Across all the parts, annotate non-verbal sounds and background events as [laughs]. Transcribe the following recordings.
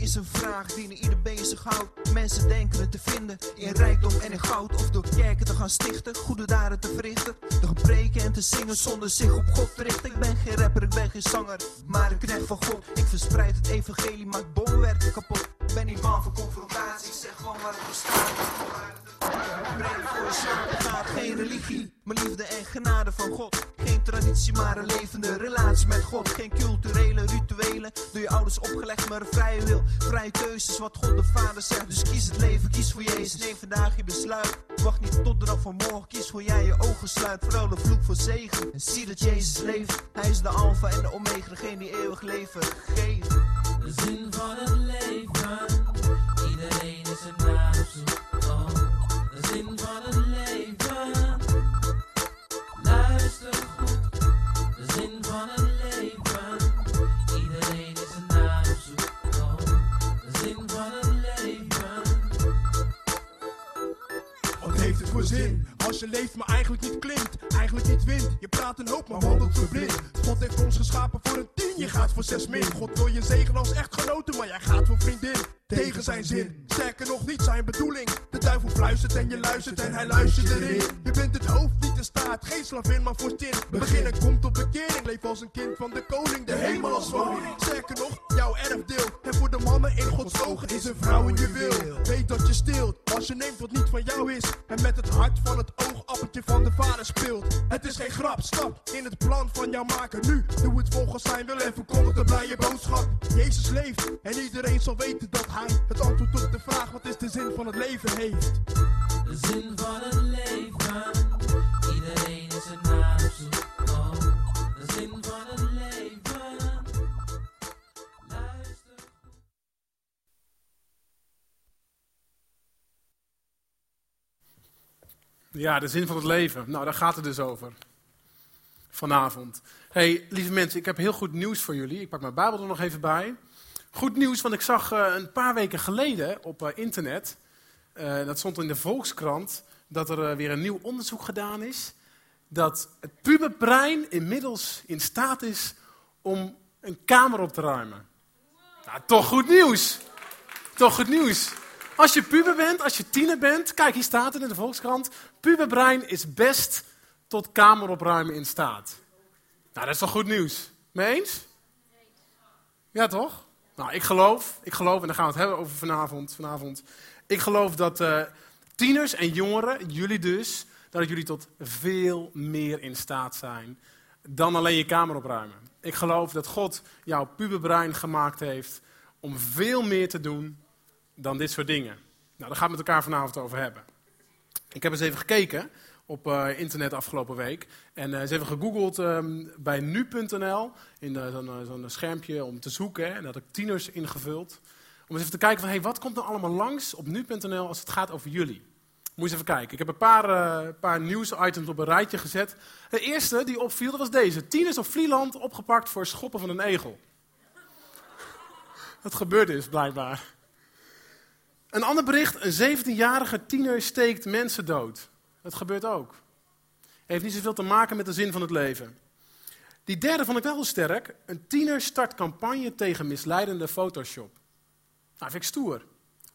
is een vraag die ieder bezighoudt. Mensen denken het te vinden in rijkdom en in goud. Of door kerken te gaan stichten, goede daden te verrichten. Door gebreken en te zingen zonder zich op God te richten. Ik ben geen rapper, ik ben geen zanger, maar een knecht van God. Ik verspreid het evangelie, maak bommenwerken kapot. Ik ben niet bang voor confrontatie, ik zeg gewoon waar het voor staat. Breed voor een slaap gaat geen religie, maar liefde en genade van God. Maar een levende relatie met God. Geen culturele rituelen, door je ouders opgelegd, maar een vrije wil. Vrije keuzes, wat God de Vader zegt. Dus kies het leven, kies voor Jezus. Neem vandaag je besluit. Wacht niet tot de dag van morgen, kies voor jij je ogen sluit. Vooral de vloek voor zegen. En zie dat Jezus leeft. Hij is de Alpha en de Omega, degene die eeuwig leven geeft. De zin van het Als je leeft maar eigenlijk niet klimt, eigenlijk niet wint. Je praat een hoop, maar wandelt verblind. God heeft ons geschapen voor een tien, je gaat voor zes min. God wil je zegen als echtgenote, maar jij gaat voor vriendin. Tegen zijn zin, sterker nog niet zijn bedoeling. De duivel fluistert en je luistert en hij luistert erin. Je bent het hoofd, niet de staat, geen slavin, maar vorstin. Beginnen komt op bekering, leef als een kind van de koning, de hemel als woning. Sterker nog, jouw erfdeel. En voor de mannen in Gods ogen is een vrouw in je wil. Weet dat je stilt, als je neemt wat niet van jou is. En met het hart van het oogappeltje van de vader speelt. Het is geen grap, stap in het plan van jouw maker nu. Doe het volgens zijn wil en verkondig de blije boodschap. Jezus leeft en iedereen zal weten dat hij het antwoord op de vraag wat is de zin van het leven heeft. De zin van het leven, iedereen is een naam. Oh, de zin van het leven, luister goed. Ja, de zin van het leven. Nou, daar gaat het dus over. Vanavond. hey, lieve mensen, ik heb heel goed nieuws voor jullie. Ik pak mijn Bijbel er nog even bij. Goed nieuws, want ik zag eh, een paar weken geleden op eh, internet, eh, dat stond in de Volkskrant, dat er weer een nieuw onderzoek gedaan is. Dat het puberbrein inmiddels in staat is om een kamer op te ruimen. Nou, toch goed nieuws. Toch goed nieuws. Als je puber bent, als je tiener bent, kijk, hier staat het in de Volkskrant. Puberbrein is best tot kameropruimen in staat. Nou, dat is toch goed nieuws? Mee eens? Ja, toch? Nou, ik geloof, ik geloof, en daar gaan we het hebben over vanavond. vanavond ik geloof dat eh, tieners en jongeren, jullie dus, dat jullie tot veel meer in staat zijn dan alleen je kamer opruimen. Ik geloof dat God jouw puberbrein gemaakt heeft om veel meer te doen dan dit soort dingen. Nou, daar gaan we het met elkaar vanavond over hebben. Ik heb eens even gekeken op uh, internet afgelopen week. En uh, eens even gegoogeld um, bij nu.nl. In uh, zo'n zo schermpje om te zoeken. En dat had ik tieners ingevuld. Om eens even te kijken van, hey, wat komt er allemaal langs op nu.nl als het gaat over jullie? Moet je eens even kijken. Ik heb een paar, paar nieuwsitems op een rijtje gezet. De eerste die opviel, dat was deze. Tieners op Vlieland opgepakt voor schoppen van een egel. dat gebeurde dus blijkbaar. Een ander bericht, een 17-jarige tiener steekt mensen dood. Dat gebeurt ook. Heeft niet zoveel te maken met de zin van het leven. Die derde vond ik wel heel sterk. Een tiener start campagne tegen misleidende Photoshop. Nou, vind ik stoer.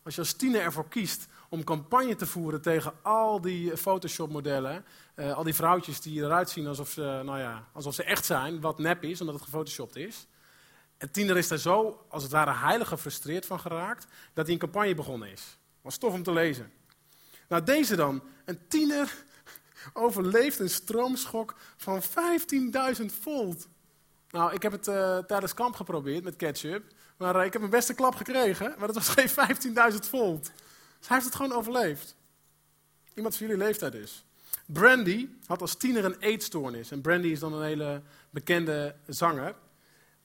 Als je als tiener ervoor kiest om campagne te voeren tegen al die Photoshop-modellen, uh, al die vrouwtjes die eruit zien alsof ze, nou ja, alsof ze echt zijn, wat nep is, omdat het gefotoshopt is. En tiener is daar zo, als het ware, heilig gefrustreerd van geraakt, dat hij een campagne begonnen is. Was tof om te lezen. Nou, deze dan. Een tiener overleeft een stroomschok van 15.000 volt. Nou, ik heb het uh, tijdens kamp geprobeerd met ketchup. Maar uh, ik heb mijn beste klap gekregen. Maar dat was [laughs] geen 15.000 volt. Dus hij heeft het gewoon overleefd. Iemand van jullie leeftijd dus. Brandy had als tiener een eetstoornis. En Brandy is dan een hele bekende zanger.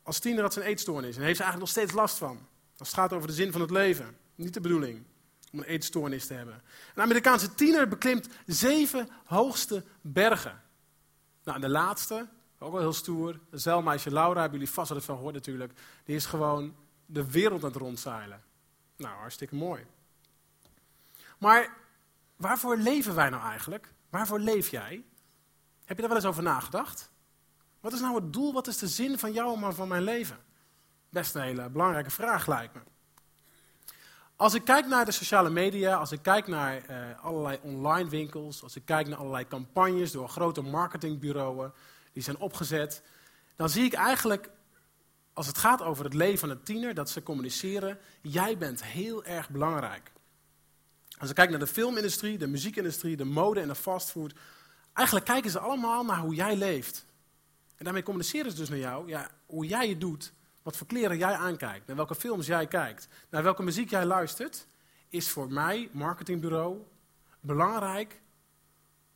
Als tiener had ze een eetstoornis. En heeft ze eigenlijk nog steeds last van. Als het gaat over de zin van het leven. Niet de bedoeling om een eetstoornis te hebben. Een Amerikaanse tiener beklimt zeven hoogste bergen. Nou, de laatste, ook wel heel stoer, de zeilmeisje Laura, hebben jullie vast wel van gehoord natuurlijk, die is gewoon de wereld aan het rondzeilen. Nou, hartstikke mooi. Maar waarvoor leven wij nou eigenlijk? Waarvoor leef jij? Heb je daar wel eens over nagedacht? Wat is nou het doel, wat is de zin van jou en van mijn leven? Best een hele belangrijke vraag lijkt me. Als ik kijk naar de sociale media, als ik kijk naar eh, allerlei online winkels, als ik kijk naar allerlei campagnes door grote marketingbureaus die zijn opgezet, dan zie ik eigenlijk, als het gaat over het leven van een tiener, dat ze communiceren, jij bent heel erg belangrijk. Als ik kijk naar de filmindustrie, de muziekindustrie, de mode en de fastfood, eigenlijk kijken ze allemaal naar hoe jij leeft. En daarmee communiceren ze dus naar jou, ja, hoe jij het doet, wat voor kleren jij aankijkt, naar welke films jij kijkt, naar welke muziek jij luistert, is voor mij, marketingbureau, belangrijk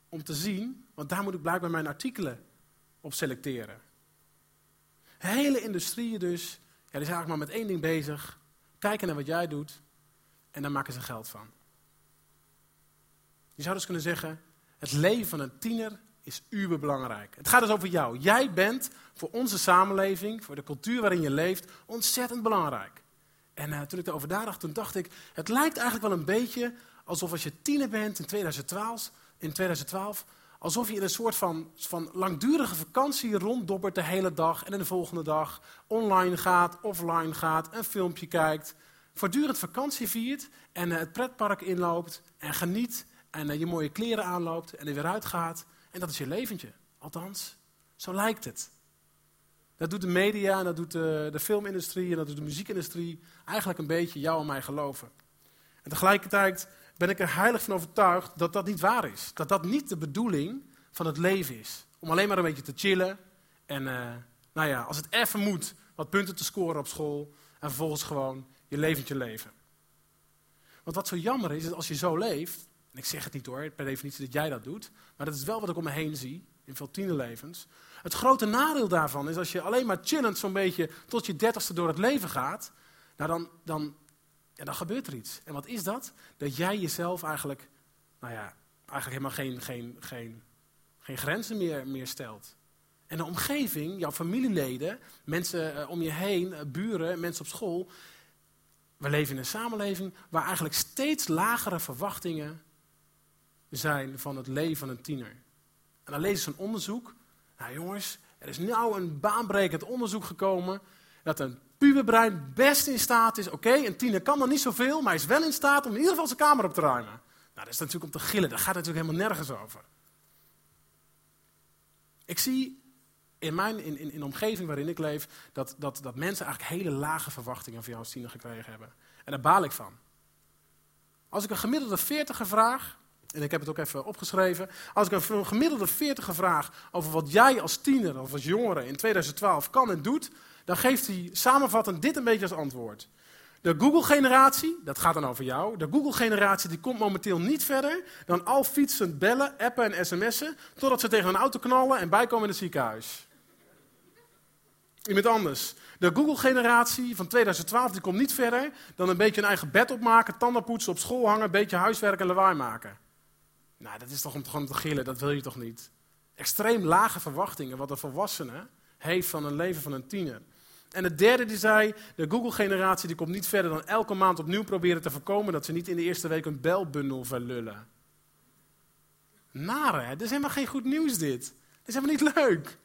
om te zien, want daar moet ik blijkbaar mijn artikelen op selecteren. Hele industrieën dus, ja, die zijn eigenlijk maar met één ding bezig, kijken naar wat jij doet en daar maken ze geld van. Je zou dus kunnen zeggen, het leven van een tiener is uberbelangrijk. Het gaat dus over jou. Jij bent voor onze samenleving, voor de cultuur waarin je leeft, ontzettend belangrijk. En uh, toen ik erover nadacht, toen dacht ik, het lijkt eigenlijk wel een beetje alsof als je tiener bent in 2012, in 2012 alsof je in een soort van, van langdurige vakantie ronddobbert de hele dag en de volgende dag online gaat, offline gaat, een filmpje kijkt, voortdurend vakantie viert en uh, het pretpark inloopt en geniet en uh, je mooie kleren aanloopt en er weer uitgaat. En dat is je leventje. Althans, zo lijkt het. Dat doet de media en dat doet de, de filmindustrie en dat doet de muziekindustrie eigenlijk een beetje jou en mij geloven. En tegelijkertijd ben ik er heilig van overtuigd dat dat niet waar is. Dat dat niet de bedoeling van het leven is. Om alleen maar een beetje te chillen en, uh, nou ja, als het even moet, wat punten te scoren op school en vervolgens gewoon je leventje leven. Want wat zo jammer is, is als je zo leeft, en ik zeg het niet hoor, per definitie dat jij dat doet, maar dat is wel wat ik om me heen zie in veel tienerlevens. Het grote nadeel daarvan is als je alleen maar chillend zo'n beetje tot je dertigste door het leven gaat, nou dan, dan, ja, dan gebeurt er iets. En wat is dat? Dat jij jezelf eigenlijk, nou ja, eigenlijk helemaal geen, geen, geen, geen grenzen meer, meer stelt. En de omgeving, jouw familieleden, mensen uh, om je heen, uh, buren, mensen op school. We leven in een samenleving waar eigenlijk steeds lagere verwachtingen zijn van het leven van een tiener. En dan lezen ze een onderzoek. Nou jongens, er is nou een baanbrekend onderzoek gekomen dat een puberbrein best in staat is. Oké, een tiener kan dan niet zoveel, maar hij is wel in staat om in ieder geval zijn kamer op te ruimen. Nou, dat is natuurlijk om te gillen. Daar gaat het natuurlijk helemaal nergens over. Ik zie in, mijn, in, in, in de omgeving waarin ik leef dat, dat, dat mensen eigenlijk hele lage verwachtingen van jou als tiener gekregen hebben. En daar baal ik van. Als ik een gemiddelde veertiger vraag, en ik heb het ook even opgeschreven. Als ik een gemiddelde veertiger vraag over wat jij als tiener of als jongere in 2012 kan en doet, dan geeft hij samenvattend dit een beetje als antwoord. De Google-generatie, dat gaat dan over jou, de Google-generatie die komt momenteel niet verder dan al fietsend bellen, appen en sms'en, totdat ze tegen een auto knallen en bijkomen in het ziekenhuis. Iemand anders. De Google-generatie van 2012 die komt niet verder dan een beetje een eigen bed opmaken, tanden poetsen, op school hangen, een beetje huiswerk en lawaai maken. Nou, dat is toch om te gillen, dat wil je toch niet? Extreem lage verwachtingen wat een volwassene heeft van een leven van een tiener. En de derde die zei, de Google-generatie die komt niet verder dan elke maand opnieuw proberen te voorkomen dat ze niet in de eerste week een belbundel verlullen. Nare? Dit is helemaal geen goed nieuws dit. Dit is helemaal niet leuk.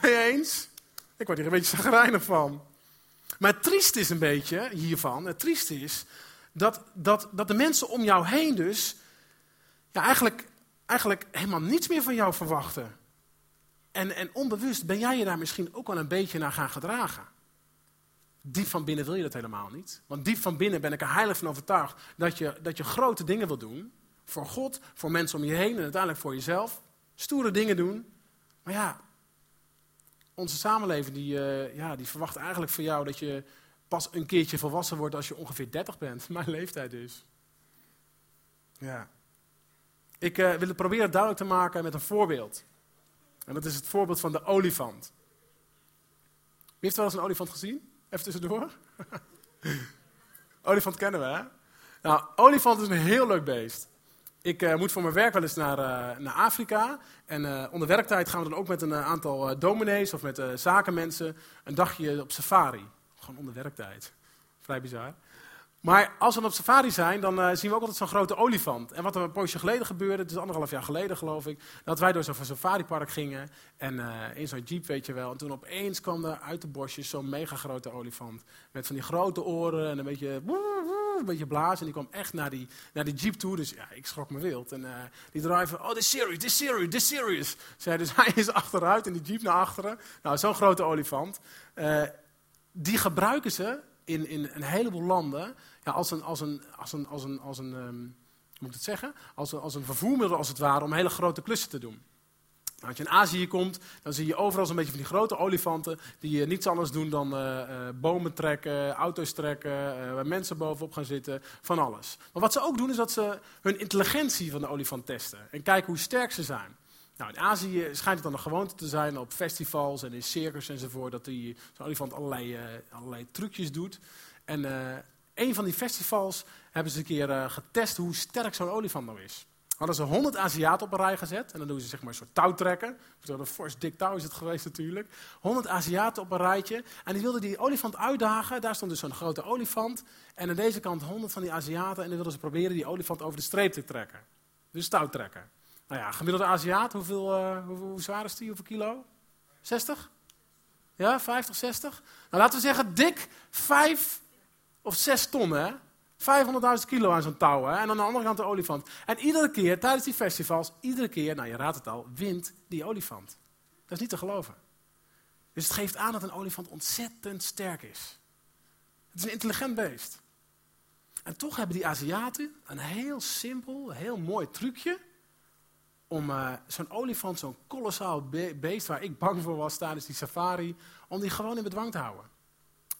Je eens? Ik word hier een beetje zagrijnig van. Maar het triest is een beetje hiervan, het triest is dat, dat, dat de mensen om jou heen dus ja, eigenlijk, eigenlijk helemaal niets meer van jou verwachten. En, en onbewust ben jij je daar misschien ook wel een beetje naar gaan gedragen. Diep van binnen wil je dat helemaal niet. Want diep van binnen ben ik er heilig van overtuigd dat je, dat je grote dingen wil doen. Voor God, voor mensen om je heen en uiteindelijk voor jezelf. Stoere dingen doen. Maar ja, onze samenleving die, uh, ja, die verwacht eigenlijk van jou dat je pas een keertje volwassen wordt als je ongeveer 30 bent. [laughs] Mijn leeftijd dus. Ja. Ik uh, wil het proberen duidelijk te maken met een voorbeeld. En dat is het voorbeeld van de olifant. Wie heeft wel eens een olifant gezien? Even tussendoor. [laughs] olifant kennen we, hè? Nou, olifant is een heel leuk beest. Ik uh, moet voor mijn werk wel eens naar, uh, naar Afrika. En onder werktijd gaan we dan ook met een aantal dominees of met zakenmensen een dagje op safari. Gewoon onder werktijd. Vrij bizar. Maar als we op safari zijn, dan eh, zien we ook altijd zo'n grote olifant. En wat er een poosje geleden gebeurde, het is anderhalf jaar geleden geloof ik, dat wij door zo'n safaripark gingen en eh, in zo'n jeep, weet je wel. En toen opeens kwam er uit de bosjes zo'n mega grote olifant. Met van die grote oren en een beetje, een beetje blazen. En die kwam echt naar die, naar die jeep toe, dus ja, ik schrok me wild. En eh, die driver, oh, this serious, this serious, this serious. Zei dus [laughs] hij is achteruit in die jeep naar achteren. Nou, zo'n grote olifant. die gebruiken ze in, in een heleboel landen ja, als een, als een, als een, als een, als een hoe moet ik het zeggen? Als een, als een vervoermiddel als het ware om hele grote klussen te doen. Nou, als je in Azië komt, dan zie je overal zo'n beetje van die grote olifanten die uh, niets anders doen dan uh, uh, bomen trekken, auto's trekken, waar mensen bovenop gaan zitten, van alles. Maar wat ze ook doen is dat ze hun intelligentie van de olifant testen en kijken hoe sterk ze zijn. Nou, in Azië schijnt het dan een gewoonte te zijn op festivals en in circus enzovoort, dat die, zo'n olifant allerlei, allerlei trucjes doet. En een van die festivals hebben ze een keer uh, getest hoe sterk zo'n olifant nou is. Hadden ze 100 Aziaten op een rij gezet en dan doen ze zeg maar een soort touwtrekken. Een fors dik touw is het geweest natuurlijk. 100 Aziaten op een rijtje en die wilden die olifant uitdagen. Daar stond dus zo'n grote olifant en aan deze kant 100 van die Aziaten en dan wilden ze proberen die olifant over de streep te trekken. Dus touwtrekken. Nou ja, gemiddelde Aziat, hoeveel, hoe, hoe zwaar is die? Hoeveel kilo? 60? Ja, 50, 60? Nou, laten we zeggen dik 5 of 6 ton, hè? 500.000 kilo aan zo'n touw, hè? En aan de andere kant de olifant. En iedere keer, tijdens die festivals, iedere keer, nou je raadt het al, wint die olifant. Dat is niet te geloven. Dus het geeft aan dat een olifant ontzettend sterk is. Het is een intelligent beest. En toch hebben die Aziaten een heel simpel, heel mooi trucje om uh, zo'n olifant, zo'n kolossaal beest waar ik bang voor was tijdens die safari, om die gewoon in bedwang te houden.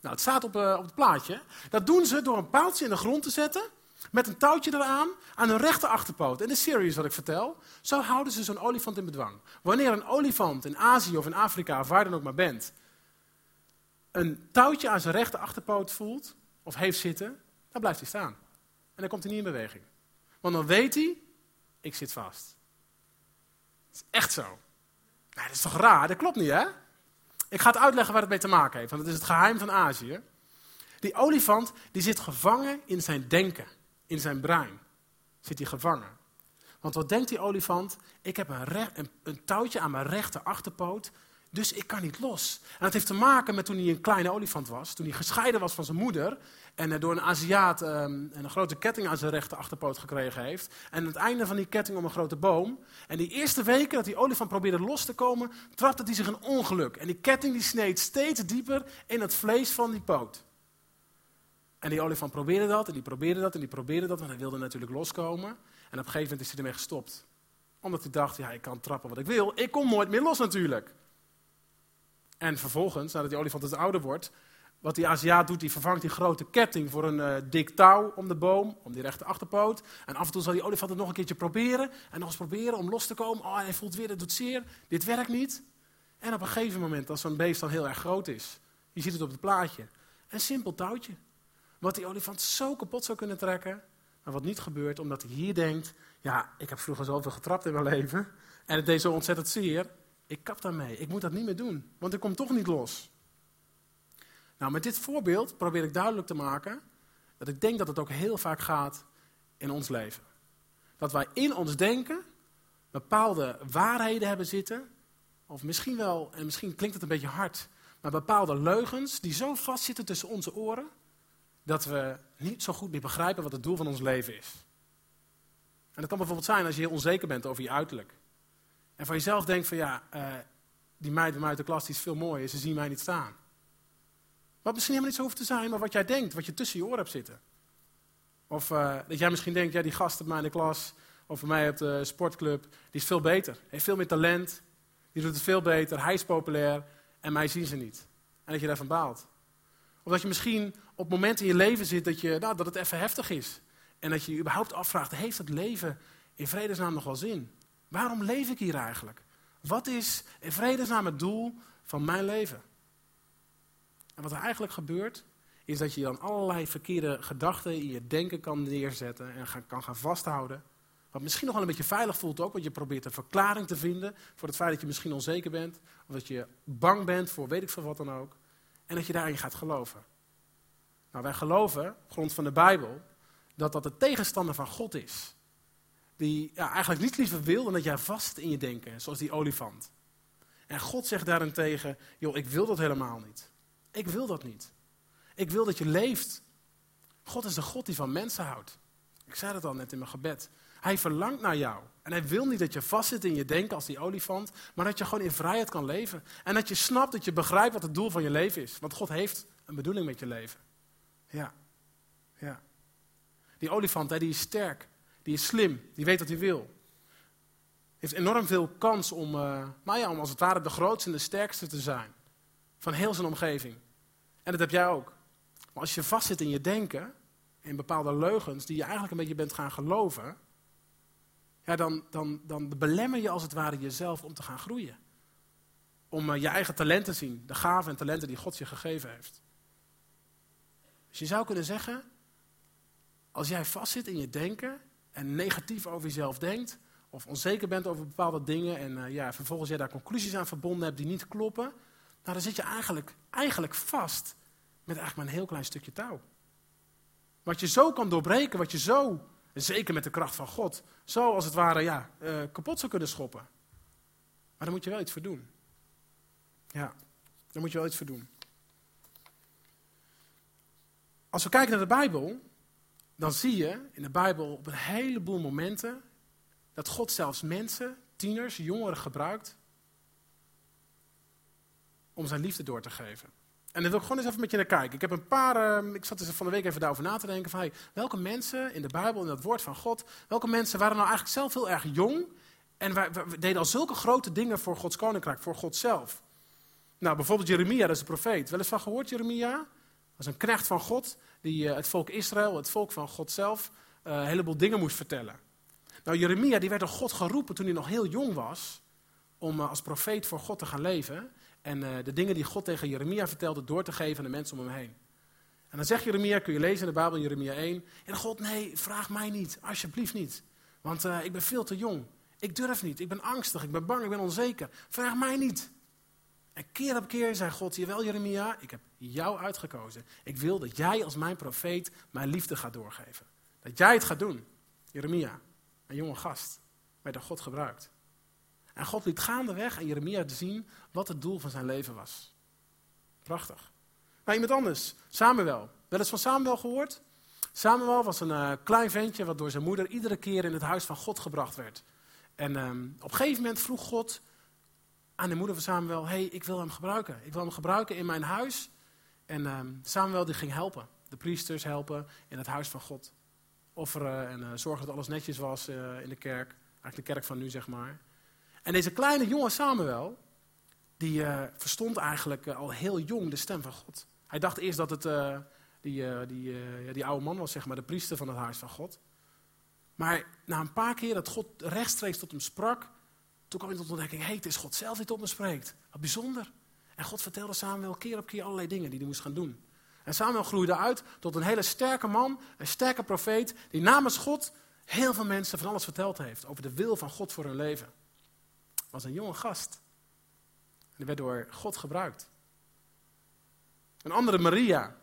Nou, het staat op, uh, op het plaatje. Dat doen ze door een paaltje in de grond te zetten, met een touwtje eraan, aan hun rechter achterpoot. In de series wat ik vertel, zo houden ze zo'n olifant in bedwang. Wanneer een olifant in Azië of in Afrika, of waar dan ook maar bent, een touwtje aan zijn rechter achterpoot voelt, of heeft zitten, dan blijft hij staan. En dan komt hij niet in beweging. Want dan weet hij, ik zit vast. Is echt zo. Nou, dat is toch raar? Dat klopt niet, hè? Ik ga het uitleggen waar het mee te maken heeft, want het is het geheim van Azië. Die olifant die zit gevangen in zijn denken, in zijn brein. Zit hij gevangen. Want wat denkt die olifant? Ik heb een, een, een touwtje aan mijn rechter achterpoot, dus ik kan niet los. En dat heeft te maken met toen hij een kleine olifant was, toen hij gescheiden was van zijn moeder en door een Aziat um, een grote ketting aan zijn rechter achterpoot gekregen heeft. En aan het einde van die ketting om een grote boom. En die eerste weken dat die olifant probeerde los te komen, trapte hij zich een ongeluk. En die ketting die sneed steeds dieper in het vlees van die poot. En die olifant probeerde dat, en die probeerde dat, en die probeerde dat, want hij wilde natuurlijk loskomen. En op een gegeven moment is hij ermee gestopt. Omdat hij dacht, ja, ik kan trappen wat ik wil, ik kom nooit meer los natuurlijk. En vervolgens, nadat die olifant dus ouder wordt, wat die Aziat doet, die vervangt die grote ketting voor een uh, dik touw om de boom, om die rechte achterpoot. En af en toe zal die olifant het nog een keertje proberen. En nog eens proberen om los te komen. Oh, hij voelt weer, het doet zeer. Dit werkt niet. En op een gegeven moment, als zo'n beest dan heel erg groot is, je ziet het op het plaatje, een simpel touwtje. Wat die olifant zo kapot zou kunnen trekken, maar wat niet gebeurt, omdat hij hier denkt, ja, ik heb vroeger zoveel getrapt in mijn leven. En het deed zo ontzettend zeer. Ik kap daarmee. Ik moet dat niet meer doen, want ik kom toch niet los. Nou, met dit voorbeeld probeer ik duidelijk te maken dat ik denk dat het ook heel vaak gaat in ons leven. Dat wij in ons denken bepaalde waarheden hebben zitten, of misschien wel, en misschien klinkt het een beetje hard, maar bepaalde leugens die zo vastzitten tussen onze oren, dat we niet zo goed meer begrijpen wat het doel van ons leven is. En dat kan bijvoorbeeld zijn als je heel onzeker bent over je uiterlijk. En van jezelf denkt van ja, uh, die meid bij mij uit de klas die is veel mooier, ze zien mij niet staan. Wat misschien helemaal niet zo hoeft te zijn, maar wat jij denkt, wat je tussen je oren hebt zitten. Of uh, dat jij misschien denkt, ja, die gast op mij in de klas, of bij mij op de sportclub, die is veel beter. Heeft veel meer talent, die doet het veel beter, hij is populair en mij zien ze niet. En dat je daarvan baalt. Of dat je misschien op momenten in je leven zit dat, je, nou, dat het even heftig is. En dat je je überhaupt afvraagt, heeft het leven in vredesnaam nog wel zin? Waarom leef ik hier eigenlijk? Wat is in vredesnaam het doel van mijn leven? En wat er eigenlijk gebeurt, is dat je dan allerlei verkeerde gedachten in je denken kan neerzetten en kan gaan vasthouden. Wat misschien nog wel een beetje veilig voelt ook, want je probeert een verklaring te vinden voor het feit dat je misschien onzeker bent. Of dat je bang bent voor weet ik veel wat dan ook. En dat je daarin gaat geloven. Nou, wij geloven, op grond van de Bijbel, dat dat de tegenstander van God is. Die ja, eigenlijk niet liever wil dan dat jij vast in je denken, zoals die olifant. En God zegt daarentegen, joh, ik wil dat helemaal niet. Ik wil dat niet. Ik wil dat je leeft. God is een God die van mensen houdt. Ik zei dat al net in mijn gebed. Hij verlangt naar jou. En hij wil niet dat je vastzit in je denken als die olifant, maar dat je gewoon in vrijheid kan leven. En dat je snapt, dat je begrijpt wat het doel van je leven is. Want God heeft een bedoeling met je leven. Ja, ja. Die olifant, hè, die is sterk, die is slim, die weet wat hij wil. Heeft enorm veel kans om, uh, ja, om als het ware de grootste en de sterkste te zijn. Van heel zijn omgeving. En dat heb jij ook. Maar als je vastzit in je denken, in bepaalde leugens die je eigenlijk een beetje bent gaan geloven, ja, dan, dan, dan belemmer je als het ware jezelf om te gaan groeien. Om uh, je eigen talenten te zien, de gaven en talenten die God je gegeven heeft. Dus je zou kunnen zeggen, als jij vastzit in je denken en negatief over jezelf denkt, of onzeker bent over bepaalde dingen en uh, ja, vervolgens jij daar conclusies aan verbonden hebt die niet kloppen, nou, dan zit je eigenlijk, eigenlijk vast met eigenlijk maar een heel klein stukje touw. Wat je zo kan doorbreken, wat je zo, zeker met de kracht van God, zo als het ware ja, uh, kapot zou kunnen schoppen. Maar daar moet je wel iets voor doen. Ja, daar moet je wel iets voor doen. Als we kijken naar de Bijbel, dan zie je in de Bijbel op een heleboel momenten dat God zelfs mensen, tieners, jongeren gebruikt om zijn liefde door te geven. En daar wil ik gewoon eens even met je naar kijken. Ik heb een paar, uh, ik zat dus van de week even daarover na te denken van, hey, welke mensen in de Bijbel, in het woord van God, welke mensen waren nou eigenlijk zelf heel erg jong en deden al zulke grote dingen voor Gods koninkrijk, voor God zelf. Nou, bijvoorbeeld Jeremia, dat is een profeet. Wel eens van gehoord, Jeremia? Dat was een knecht van God, die uh, het volk Israël, het volk van God zelf, uh, een heleboel dingen moest vertellen. Nou, Jeremia die werd door God geroepen toen hij nog heel jong was, om uh, als profeet voor God te gaan leven. En uh, de dingen die God tegen Jeremia vertelde door te geven aan de mensen om hem heen. En dan zegt Jeremia, kun je lezen in de Bijbel, Jeremia 1. En God, nee, vraag mij niet, alsjeblieft niet. Want uh, ik ben veel te jong. Ik durf niet, ik ben angstig, ik ben bang, ik ben onzeker. Vraag mij niet. En keer op keer zei God, jawel Jeremia, ik heb jou uitgekozen. Ik wil dat jij als mijn profeet mijn liefde gaat doorgeven. Dat jij het gaat doen. Jeremia, een jonge gast, werd door God gebruikt. En God liet gaandeweg aan Jeremia zien wat het doel van zijn leven was. Prachtig. Maar iemand anders, Samuel. Wel eens van Samuel gehoord? Samuel was een uh, klein ventje wat door zijn moeder iedere keer in het huis van God gebracht werd. En um, op een gegeven moment vroeg God aan de moeder van Samuel, hey, ik wil hem gebruiken. Ik wil hem gebruiken in mijn huis. En um, Samuel die ging helpen. De priesters helpen in het huis van God. Offeren en uh, zorgen dat alles netjes was uh, in de kerk. Eigenlijk de kerk van nu, zeg maar. En deze kleine jonge Samuel, die uh, verstond eigenlijk uh, al heel jong de stem van God. Hij dacht eerst dat het uh, die, die, die oude man was, zeg maar, de priester van het huis van God. Maar na een paar keer dat God rechtstreeks tot hem sprak, toen kwam hij tot ontdekking, hé, hey, het is God zelf die tot me spreekt. Wat bijzonder. En God vertelde Samuel keer op keer allerlei dingen die hij moest gaan doen. En Samuel groeide uit tot een hele sterke man, een sterke profeet, die namens God heel veel mensen van alles verteld heeft over de wil van God voor hun leven was een jonge gast. En die werd door God gebruikt. Een andere Maria.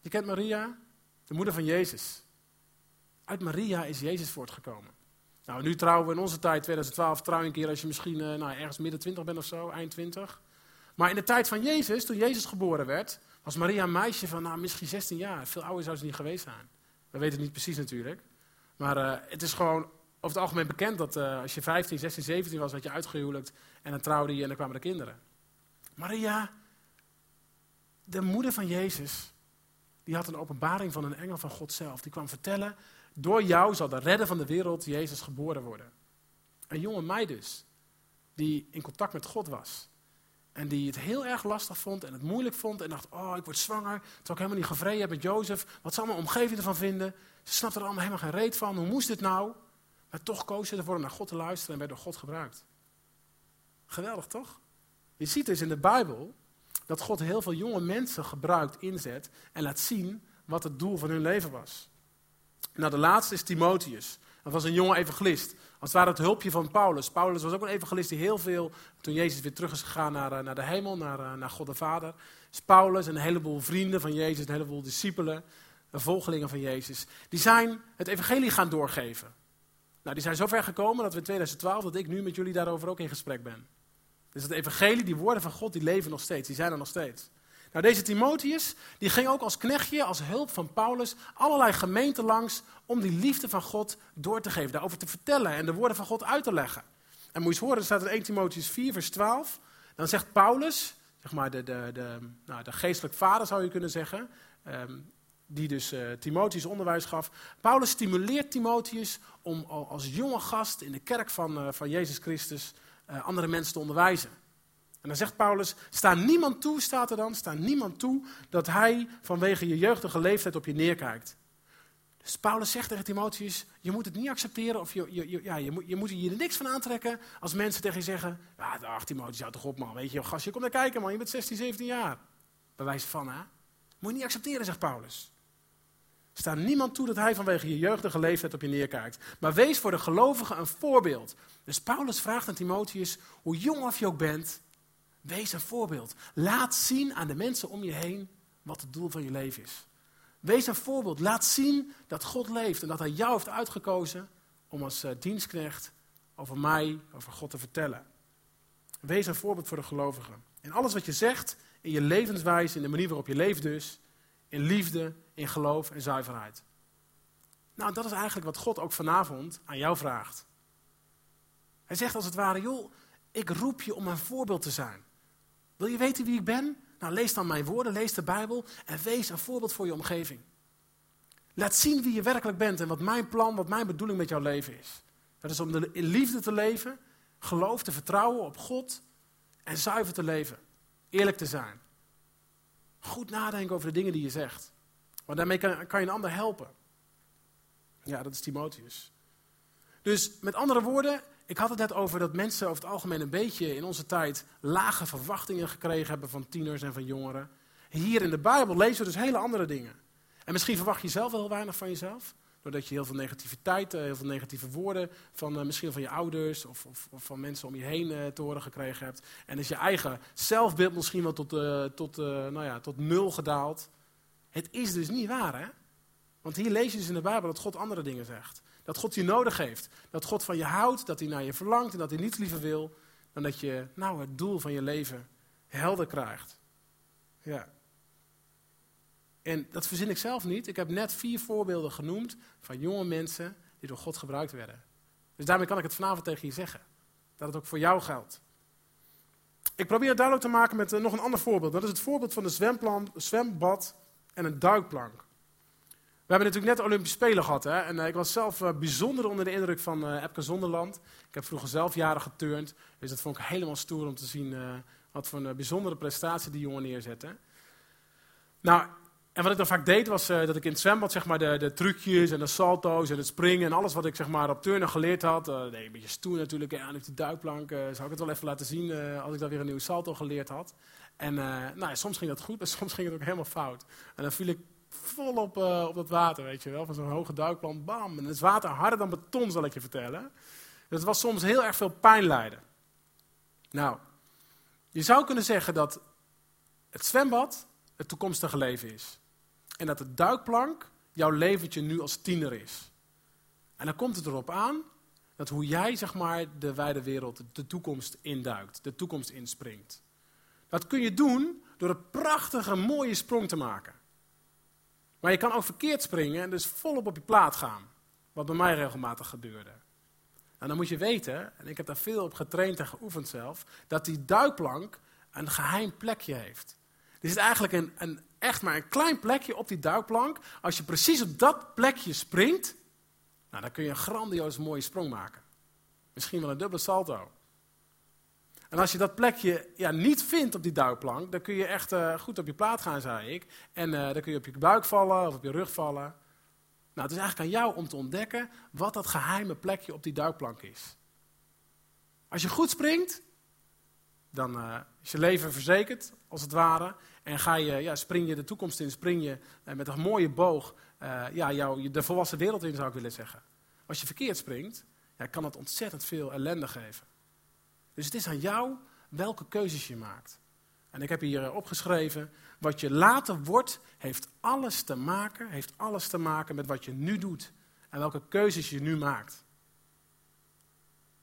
Je kent Maria? De moeder van Jezus. Uit Maria is Jezus voortgekomen. Nou, nu trouwen we in onze tijd, 2012, trouw een keer als je misschien uh, nou, ergens midden 20 bent of zo, eind 20. Maar in de tijd van Jezus, toen Jezus geboren werd, was Maria een meisje van nou, misschien 16 jaar. Veel ouder zou ze niet geweest zijn. We weten het niet precies natuurlijk. Maar uh, het is gewoon over het algemeen bekend dat uh, als je 15, 16, 17 was, werd je uitgehuwelijkt en dan trouwde je en dan kwamen de kinderen. Maria, de moeder van Jezus, die had een openbaring van een engel van God zelf. Die kwam vertellen, door jou zal de redder van de wereld, Jezus, geboren worden. Een jonge meid dus, die in contact met God was. En die het heel erg lastig vond en het moeilijk vond en dacht, oh, ik word zwanger, terwijl ik helemaal niet gevreden heb met Jozef. Wat zal mijn omgeving ervan vinden? Ze snapte er allemaal helemaal geen reet van. Hoe moest dit nou? Maar toch koos ze ervoor om naar God te luisteren en werd door God gebruikt. Geweldig toch? Je ziet dus in de Bijbel dat God heel veel jonge mensen gebruikt, inzet en laat zien wat het doel van hun leven was. Nou, de laatste is Timotheus. Dat was een jonge evangelist. Als het ware het hulpje van Paulus. Paulus was ook een evangelist die heel veel, toen Jezus weer terug is gegaan naar, eh, naar de hemel, naar, eh, naar God de Vader. Dus Paulus en een heleboel vrienden van Jezus, een heleboel discipelen, volgelingen van Jezus, die zijn het evangelie gaan doorgeven. Nou, die zijn zo ver gekomen dat we in 2012, dat ik nu met jullie daarover ook in gesprek ben. Dus het evangelie, die woorden van God, die leven nog steeds, die zijn er nog steeds. Nou, deze Timotheus, die ging ook als knechtje, als hulp van Paulus, allerlei gemeenten langs om die liefde van God door te geven, daarover te vertellen en de woorden van God uit te leggen. En moet je eens horen, er staat in 1 Timotheus 4, vers 12, dan zegt Paulus, zeg maar de, de, de, nou, de geestelijk vader zou je kunnen zeggen, ehm, die dus uh, Timotheus onderwijs gaf. Paulus stimuleert Timotheus om als jonge gast in de kerk van, uh, van Jezus Christus uh, andere mensen te onderwijzen. En dan zegt Paulus, sta niemand toe, staat er dan, sta niemand toe dat hij vanwege je jeugdige leeftijd op je neerkijkt. Dus Paulus zegt tegen Timotheus, je moet het niet accepteren of je, je, ja, je, moet, je moet hier niks van aantrekken als mensen tegen je zeggen, ja, ach Timotheus, houd toch op man, weet je, gast, je komt naar kijken man, je bent 16, 17 jaar. Bij wijze van, hè. Moet je niet accepteren, zegt Paulus. Sta niemand toe dat hij vanwege je jeugdige leeftijd op je neerkijkt. Maar wees voor de gelovigen een voorbeeld. Dus Paulus vraagt aan Timotheus, hoe jong of je ook bent, wees een voorbeeld. Laat zien aan de mensen om je heen wat het doel van je leven is. Wees een voorbeeld. Laat zien dat God leeft en dat hij jou heeft uitgekozen om als uh, dienstknecht over mij, over God te vertellen. Wees een voorbeeld voor de gelovigen. In alles wat je zegt, in je levenswijze, in de manier waarop je leeft dus, in liefde, in geloof en zuiverheid. Nou, dat is eigenlijk wat God ook vanavond aan jou vraagt. Hij zegt als het ware, joh, ik roep je om een voorbeeld te zijn. Wil je weten wie ik ben? Nou, lees dan mijn woorden, lees de Bijbel en wees een voorbeeld voor je omgeving. Laat zien wie je werkelijk bent en wat mijn plan, wat mijn bedoeling met jouw leven is. Dat is om in liefde te leven, geloof te vertrouwen op God en zuiver te leven. Eerlijk te zijn. Goed nadenken over de dingen die je zegt. Want daarmee kan, kan je een ander helpen. Ja, dat is Timotheus. Dus met andere woorden, ik had het net over dat mensen over het algemeen een beetje in onze tijd lage verwachtingen gekregen hebben van tieners en van jongeren. Hier in de Bijbel lezen we dus hele andere dingen. En misschien verwacht je zelf wel heel weinig van jezelf. Doordat je heel veel negativiteit, eh, heel veel negatieve woorden van uh, misschien van je ouders of, of, van mensen om je heen uh, te horen gekregen hebt. En is je eigen zelfbeeld misschien wel tot, tot, nou ja, tot nul gedaald. Het is dus niet waar, hè? Want hier lees je dus in de Bijbel dat God andere dingen zegt. Dat God je nodig heeft. Dat God van je houdt, dat hij naar je verlangt en dat hij niets liever wil dan dat je nou, het doel van je leven helder krijgt. Ja. En dat verzin ik zelf niet. Ik heb net vier voorbeelden genoemd van jonge mensen die door God gebruikt werden. Dus daarmee kan ik het vanavond tegen je zeggen. Dat het ook voor jou geldt. Ik probeer het duidelijk te maken met uh, nog een ander voorbeeld. Dat is het voorbeeld van een zwembad en een duikplank. We hebben natuurlijk net de Olympische Spelen gehad. Hè? En uh, ik was zelf uh, bijzonder onder de indruk van uh, Epke Zonderland. Ik heb vroeger zelf jaren geturnd. Dus dat vond ik helemaal stoer om te zien wat voor een bijzondere prestatie die jongen neerzette. Nou, en wat ik dan vaak deed was dat ik in het zwembad zeg maar, de, de, trucjes en de salto's en het springen en alles wat ik zeg maar, op turnen geleerd had. nee, een beetje stoer natuurlijk. Ja, en op die duikplank zou ik het wel even laten zien als ik dan weer een nieuwe salto geleerd had. En nou, soms ging dat goed, maar [laughs] soms ging het ook helemaal fout. En dan viel ik vol op, uh, op dat water, weet je wel. Van zo'n hoge duikplan, bam. En het water harder dan beton, zal ik je vertellen. Dus het was soms heel erg veel pijn lijden. Nou, je zou kunnen zeggen dat het zwembad het toekomstige leven is. En dat de duikplank jouw leventje nu als tiener is. En dan komt het erop aan dat hoe jij zeg maar, de wijde wereld, de toekomst induikt, de toekomst inspringt. Dat kun je doen door een prachtige, mooie sprong te maken. Maar je kan ook verkeerd springen en dus volop op je plaat gaan. Wat bij mij regelmatig gebeurde. En dan moet je weten, en ik heb daar veel op getraind en geoefend zelf, dat die duikplank een geheim plekje heeft. Er zit eigenlijk een, een, echt maar een klein plekje op die duikplank. Als je precies op dat plekje springt, nou, dan kun je een grandioos mooie sprong maken. Misschien wel een dubbele salto. En als je dat plekje ja, niet vindt op die duikplank, dan kun je echt uh, goed op je plaat gaan, zei ik. En uh, dan kun je op je buik vallen of op je rug vallen. Nou, het is eigenlijk aan jou om te ontdekken wat dat geheime plekje op die duikplank is. Als je goed springt, dan uh, is je leven verzekerd, als het ware. En ga je, ja, spring je de toekomst in, spring je met een mooie boog ja, jou, de volwassen wereld in, zou ik willen zeggen. als je verkeerd springt, ja, kan dat ontzettend veel ellende geven. Dus het is aan jou welke keuzes je maakt. En ik heb hier eh, opgeschreven, wat je later wordt, heeft alles te maken, heeft alles te maken met wat je nu doet. En welke keuzes je nu maakt.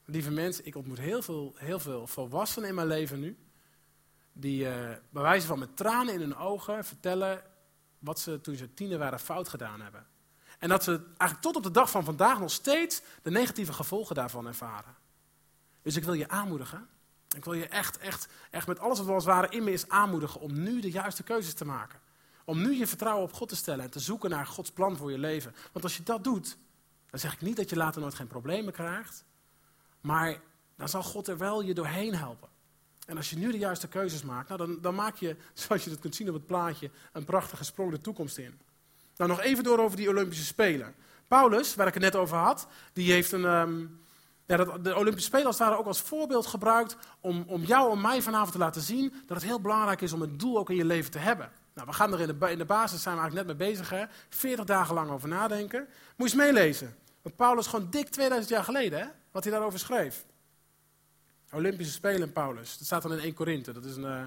Lieve mensen, ik ontmoet heel veel, heel veel volwassenen in mijn leven nu. Die uh, bij wijze van met tranen in hun ogen vertellen wat ze toen ze tiener waren fout gedaan hebben. En dat ze eigenlijk tot op de dag van vandaag nog steeds de negatieve gevolgen daarvan ervaren. Dus ik wil je aanmoedigen. Ik wil je echt, echt, echt met alles wat we als ware in me is aanmoedigen om nu de juiste keuzes te maken. Om nu je vertrouwen op God te stellen en te zoeken naar Gods plan voor je leven. Want als je dat doet, dan zeg ik niet dat je later nooit geen problemen krijgt. Maar dan zal God er wel je doorheen helpen. En als je nu de juiste keuzes maakt, nou dan, dan maak je, zoals je dat kunt zien op het plaatje, een prachtige sprong de toekomst in. Nou, nog even door over die Olympische Spelen. Paulus, waar ik het net over had, die heeft een, ehm, ja, dat, de Olympische Spelen als het ook als voorbeeld gebruikt om, om jou en mij vanavond te laten zien dat het heel belangrijk is om een doel ook in je leven te hebben. Nou, we gaan er in de, in de basis, zijn we eigenlijk net mee bezig, hè? 40 dagen lang over nadenken. Moet je eens meelezen. Want Paulus gewoon dik 2000 jaar geleden, hè? wat hij daarover schreef. Olympische Spelen Paulus. Dat staat dan in 1 Korinthe. Dat is een, eh,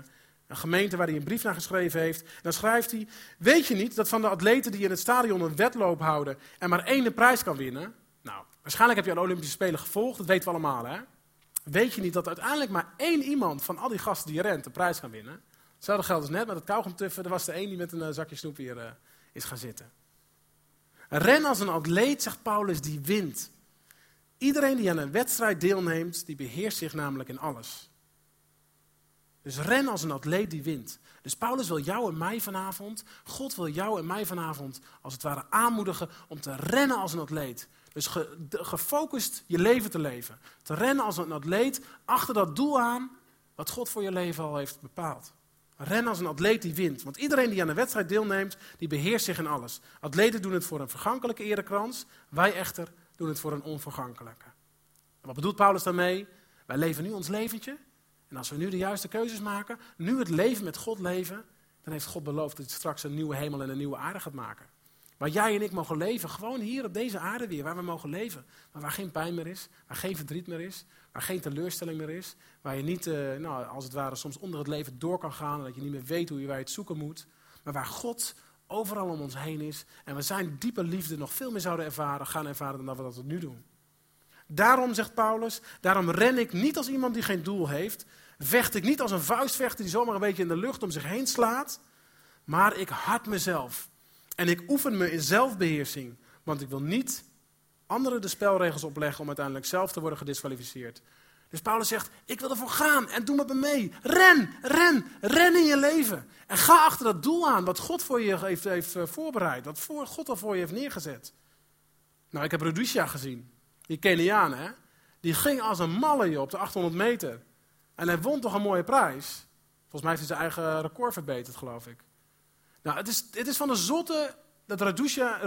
een gemeente waar hij een brief naar geschreven heeft. En dan schrijft hij: Weet je niet dat van de atleten die in het stadion een wedloop houden en maar één de prijs kan winnen? Nou, waarschijnlijk heb je al Olympische Spelen gevolgd, dat weten we allemaal, hè? Weet je niet dat uiteindelijk maar één iemand van al die gasten die rent de prijs kan winnen? Hetzelfde geldt als net met het kauwgomtuffen. Er was er één die met een uh, zakje snoep hier uh, is gaan zitten. Ren als een atleet, zegt Paulus, die wint. Iedereen die aan een wedstrijd deelneemt, die beheerst zich namelijk in alles. Dus ren als een atleet die wint. Dus Paulus wil jou en mij vanavond, God wil jou en mij vanavond als het ware aanmoedigen om te rennen als een atleet. Dus gefocust je leven te leven. Te rennen als een atleet achter dat doel aan wat God voor je leven al heeft bepaald. Ren als een atleet die wint. Want iedereen die aan een wedstrijd deelneemt, die beheerst zich in alles. Atleten doen het voor een vergankelijke erekrans. Wij echter doen het voor een onvergankelijke. Wat bedoelt Paulus daarmee? Wij leven nu ons leventje. En als we nu de juiste keuzes maken, nu het leven met God leven, dan heeft God beloofd dat hij straks een nieuwe hemel en een nieuwe aarde gaat maken. Waar jij en ik mogen leven, gewoon hier op deze aarde weer, waar we mogen leven. Maar waar geen pijn meer is, waar geen verdriet meer is, waar geen teleurstelling meer is. Waar je niet, uh, nou, als het ware, soms onder het leven door kan gaan. En dat je niet meer weet hoe je waar je het zoeken moet. Maar waar God overal om ons heen is. En we zijn diepe liefde nog veel meer zouden ervaren, gaan ervaren dan dat we dat nu doen. Daarom, zegt Paulus, daarom ren ik niet als iemand die geen doel heeft. Vecht ik niet als een vuistvechter die zomaar een beetje in de lucht om zich heen slaat. Maar ik hard mezelf. En ik oefen me in zelfbeheersing. Want ik wil niet anderen de spelregels opleggen om uiteindelijk zelf te worden gedisqualificeerd. Dus Paulus zegt, ik wil ervoor gaan en doe met me mee. Ren, ren, ren in je leven. En ga achter dat doel aan wat God voor je heeft, heeft eh, voorbereid. Wat voor God al voor je heeft neergezet. Nou, ik heb Rudisha gezien. Die Keniaan, hè. Die ging als een malle op de 800 meter. En hij won toch een mooie prijs. Volgens mij heeft hij zijn eigen record verbeterd, geloof ik. Nou, het is, het is van de zotte dat Radusha,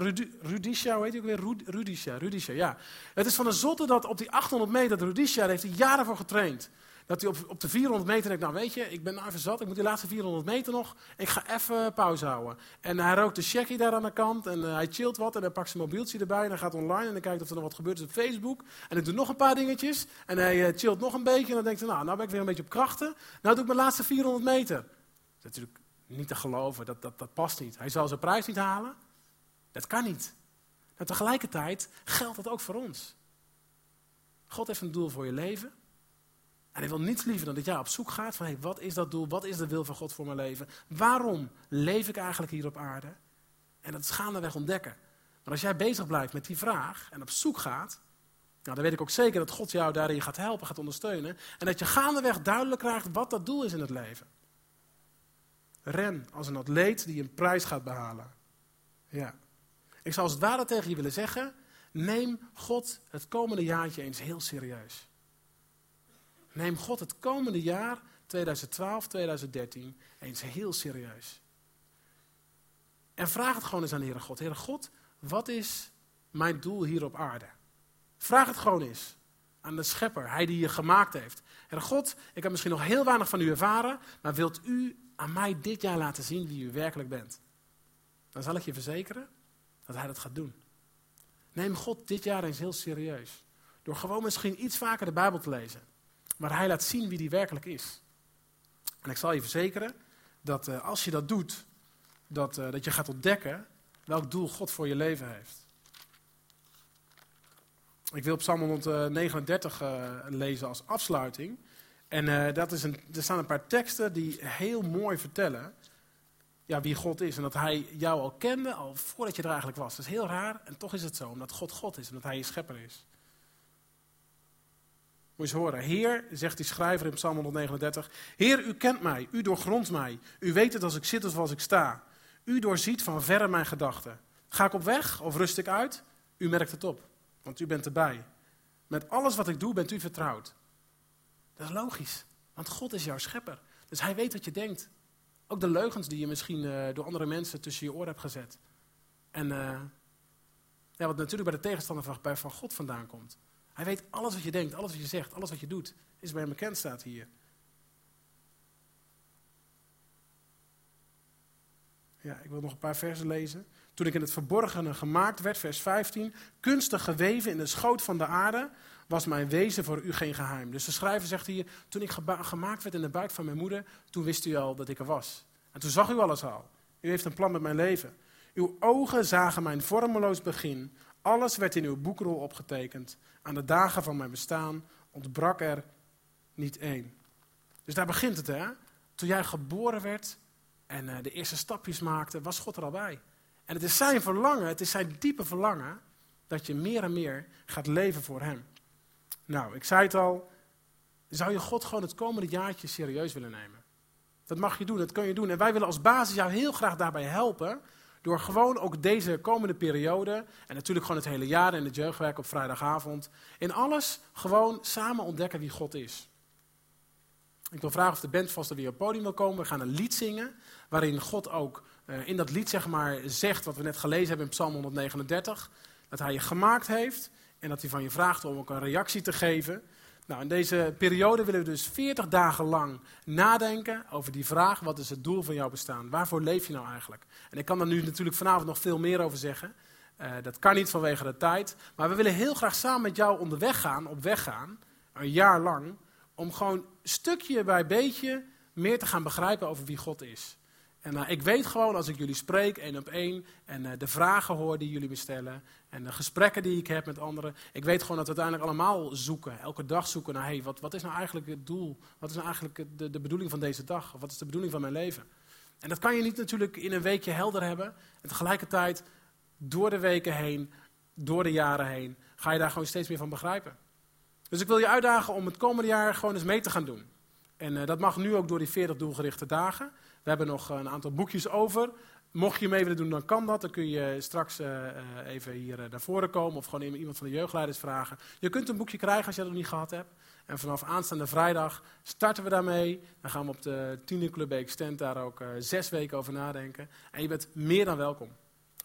Rudisha, hoe heet hij ook weer? Rudisha, Rudisha, ja. Het is van de zotte dat op die 800 meter, dat Rudisha, daar heeft hij jaren voor getraind. Dat hij op, op de 400 meter denkt, nou weet je, ik ben nou even zat, ik moet die laatste 400 meter nog, ik ga even pauze houden. En hij rookt de checkie daar aan de kant en uh, hij chillt wat en hij pakt zijn mobieltje erbij en hij gaat online en dan kijkt of er nog wat gebeurt is op Facebook. En ik doe nog een paar dingetjes en hij uh, chillt nog een beetje en dan denkt hij, nou, nou ben ik weer een beetje op krachten. Nou doe ik mijn laatste 400 meter. Dat is natuurlijk niet te geloven, dat, dat, dat past niet. Hij zal zijn prijs niet halen. Dat kan niet. Maar tegelijkertijd geldt dat ook voor ons. God heeft een doel voor je leven. En hij wil niets liever dan dat jij op zoek gaat van hey, wat is dat doel, wat is de wil van God voor mijn leven? Waarom leef ik eigenlijk hier op aarde? En dat is gaandeweg ontdekken. Maar als jij bezig blijft met die vraag en op zoek gaat, nou, dan weet ik ook zeker dat God jou daarin gaat helpen, gaat ondersteunen. En dat je gaandeweg duidelijk krijgt wat dat doel is in het leven. Ren als een atleet die een prijs gaat behalen. Ja. Ik zou als het ware tegen je willen zeggen: neem God het komende jaartje eens heel serieus. Neem God het komende jaar, 2012, 2013, eens heel serieus. En vraag het gewoon eens aan de Heere God. Heere God, wat is mijn doel hier op aarde? Vraag het gewoon eens aan de schepper, hij die je gemaakt heeft. Heere God, ik heb misschien nog heel weinig van u ervaren, maar wilt u aan mij dit jaar laten zien wie u werkelijk bent? Dan zal ik je verzekeren dat hij dat gaat doen. Neem God dit jaar eens heel serieus. Door gewoon misschien iets vaker de Bijbel te lezen. Waar hij laat zien wie die werkelijk is. En ik zal je verzekeren dat uh, als je dat doet, dat, uh, dat je gaat ontdekken welk doel God voor je leven heeft. Ik wil Psalm 139 uh, lezen als afsluiting. En dat is een, er staan een paar teksten die heel mooi vertellen ja, wie God is. En dat hij jou al kende, al voordat je er eigenlijk was. Dat is heel raar en toch is het zo, omdat God God is, omdat hij je schepper is. Moet je eens horen. Heer, zegt die schrijver in Psalm 139. Heer, u kent mij, u doorgrondt mij. U weet het als ik zit of als ik sta. U doorziet van verre mijn gedachten. Ga ik op weg of rust ik uit? U merkt het op, want u bent erbij. Met alles wat ik doe bent u vertrouwd. Dat is logisch, want God is jouw schepper. Dus hij weet wat je denkt. Ook de leugens die je misschien uh, door andere mensen tussen je oren hebt gezet. En uh, ja, wat natuurlijk bij de tegenstander van, van God vandaan komt. Hij weet alles wat je denkt, alles wat je zegt, alles wat je doet. Is bij hem bekend, staat hier. Ja, ik wil nog een paar versen lezen. Toen ik in het verborgene gemaakt werd, vers 15. Kunstig geweven in de schoot van de aarde, was mijn wezen voor u geen geheim. Dus de schrijver zegt hier, toen ik gemaakt werd in de buik van mijn moeder, toen wist u al dat ik er was. En toen zag u alles al. U heeft een plan met mijn leven. Uw ogen zagen mijn vormeloos begin. Alles werd in uw boekrol opgetekend. Aan de dagen van mijn bestaan ontbrak er niet één. Dus daar begint het, hè? Toen jij geboren werd en uh, de eerste stapjes maakte, was God er al bij. En het is zijn verlangen, het is zijn diepe verlangen, dat je meer en meer gaat leven voor hem. Nou, ik zei het al, zou je God gewoon het komende jaartje serieus willen nemen? Dat mag je doen, dat kun je doen. En wij willen als basis jou heel graag daarbij helpen, door gewoon ook deze komende periode, en natuurlijk gewoon het hele jaar in het jeugdwerk op vrijdagavond, in alles gewoon samen ontdekken wie God is. Ik wil vragen of de band vast er weer op het podium wil komen. We gaan een lied zingen, waarin God ook uh, in dat lied zeg maar zegt, wat we net gelezen hebben in Psalm 139, dat hij je gemaakt heeft en dat hij van je vraagt om ook een reactie te geven. Nou, in deze periode willen we dus 40 dagen lang nadenken over die vraag: wat is het doel van jouw bestaan? Waarvoor leef je nou eigenlijk? En ik kan daar nu natuurlijk vanavond nog veel meer over zeggen. Uh, dat kan niet vanwege de tijd. Maar we willen heel graag samen met jou onderweg gaan, op weg gaan, een jaar lang, om gewoon stukje bij beetje meer te gaan begrijpen over wie God is. En uh, ik weet gewoon als ik jullie spreek, één op één, en uh, de vragen hoor die jullie me stellen, en de gesprekken die ik heb met anderen, ik weet gewoon dat we uiteindelijk allemaal zoeken, elke dag zoeken naar, hey, wat, wat is nou eigenlijk het doel? Wat is nou eigenlijk de, de bedoeling van deze dag? Of wat is de bedoeling van mijn leven? En dat kan je niet natuurlijk in een weekje helder hebben. En tegelijkertijd, door de weken heen, door de jaren heen, ga je daar gewoon steeds meer van begrijpen. Dus ik wil je uitdagen om het komende jaar gewoon eens mee te gaan doen. En uh, dat mag nu ook door die 40 doelgerichte dagen. We hebben nog een aantal boekjes over. Mocht je mee willen doen, dan kan dat. Dan kun je straks uh, even hier uh, naar voren komen of gewoon iemand van de jeugdleiders vragen. Je kunt een boekje krijgen als je dat nog niet gehad hebt. En vanaf aanstaande vrijdag starten we daarmee. Dan gaan we op de Tienerclub Extent daar ook zes weken over nadenken. En je bent meer dan welkom.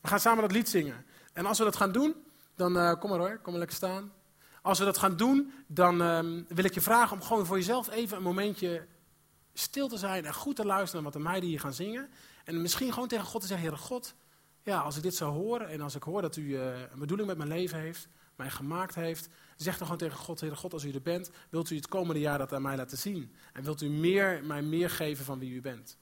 We gaan samen dat lied zingen. En als we dat gaan doen, dan kom maar hoor, kom maar lekker staan. Als we dat gaan doen, dan um, wil ik je vragen om gewoon voor jezelf even een momentje stil te zijn en goed te luisteren naar wat de meiden hier gaan zingen. En misschien gewoon tegen God te zeggen, Heere God, ja, als ik dit zou horen en als ik hoor dat u uh, een bedoeling met mijn leven heeft, mij gemaakt heeft, zeg dan gewoon tegen God, Heere God, als u er bent, wilt u het komende jaar dat aan mij laten zien? En wilt u meer, mij meer geven van wie u bent?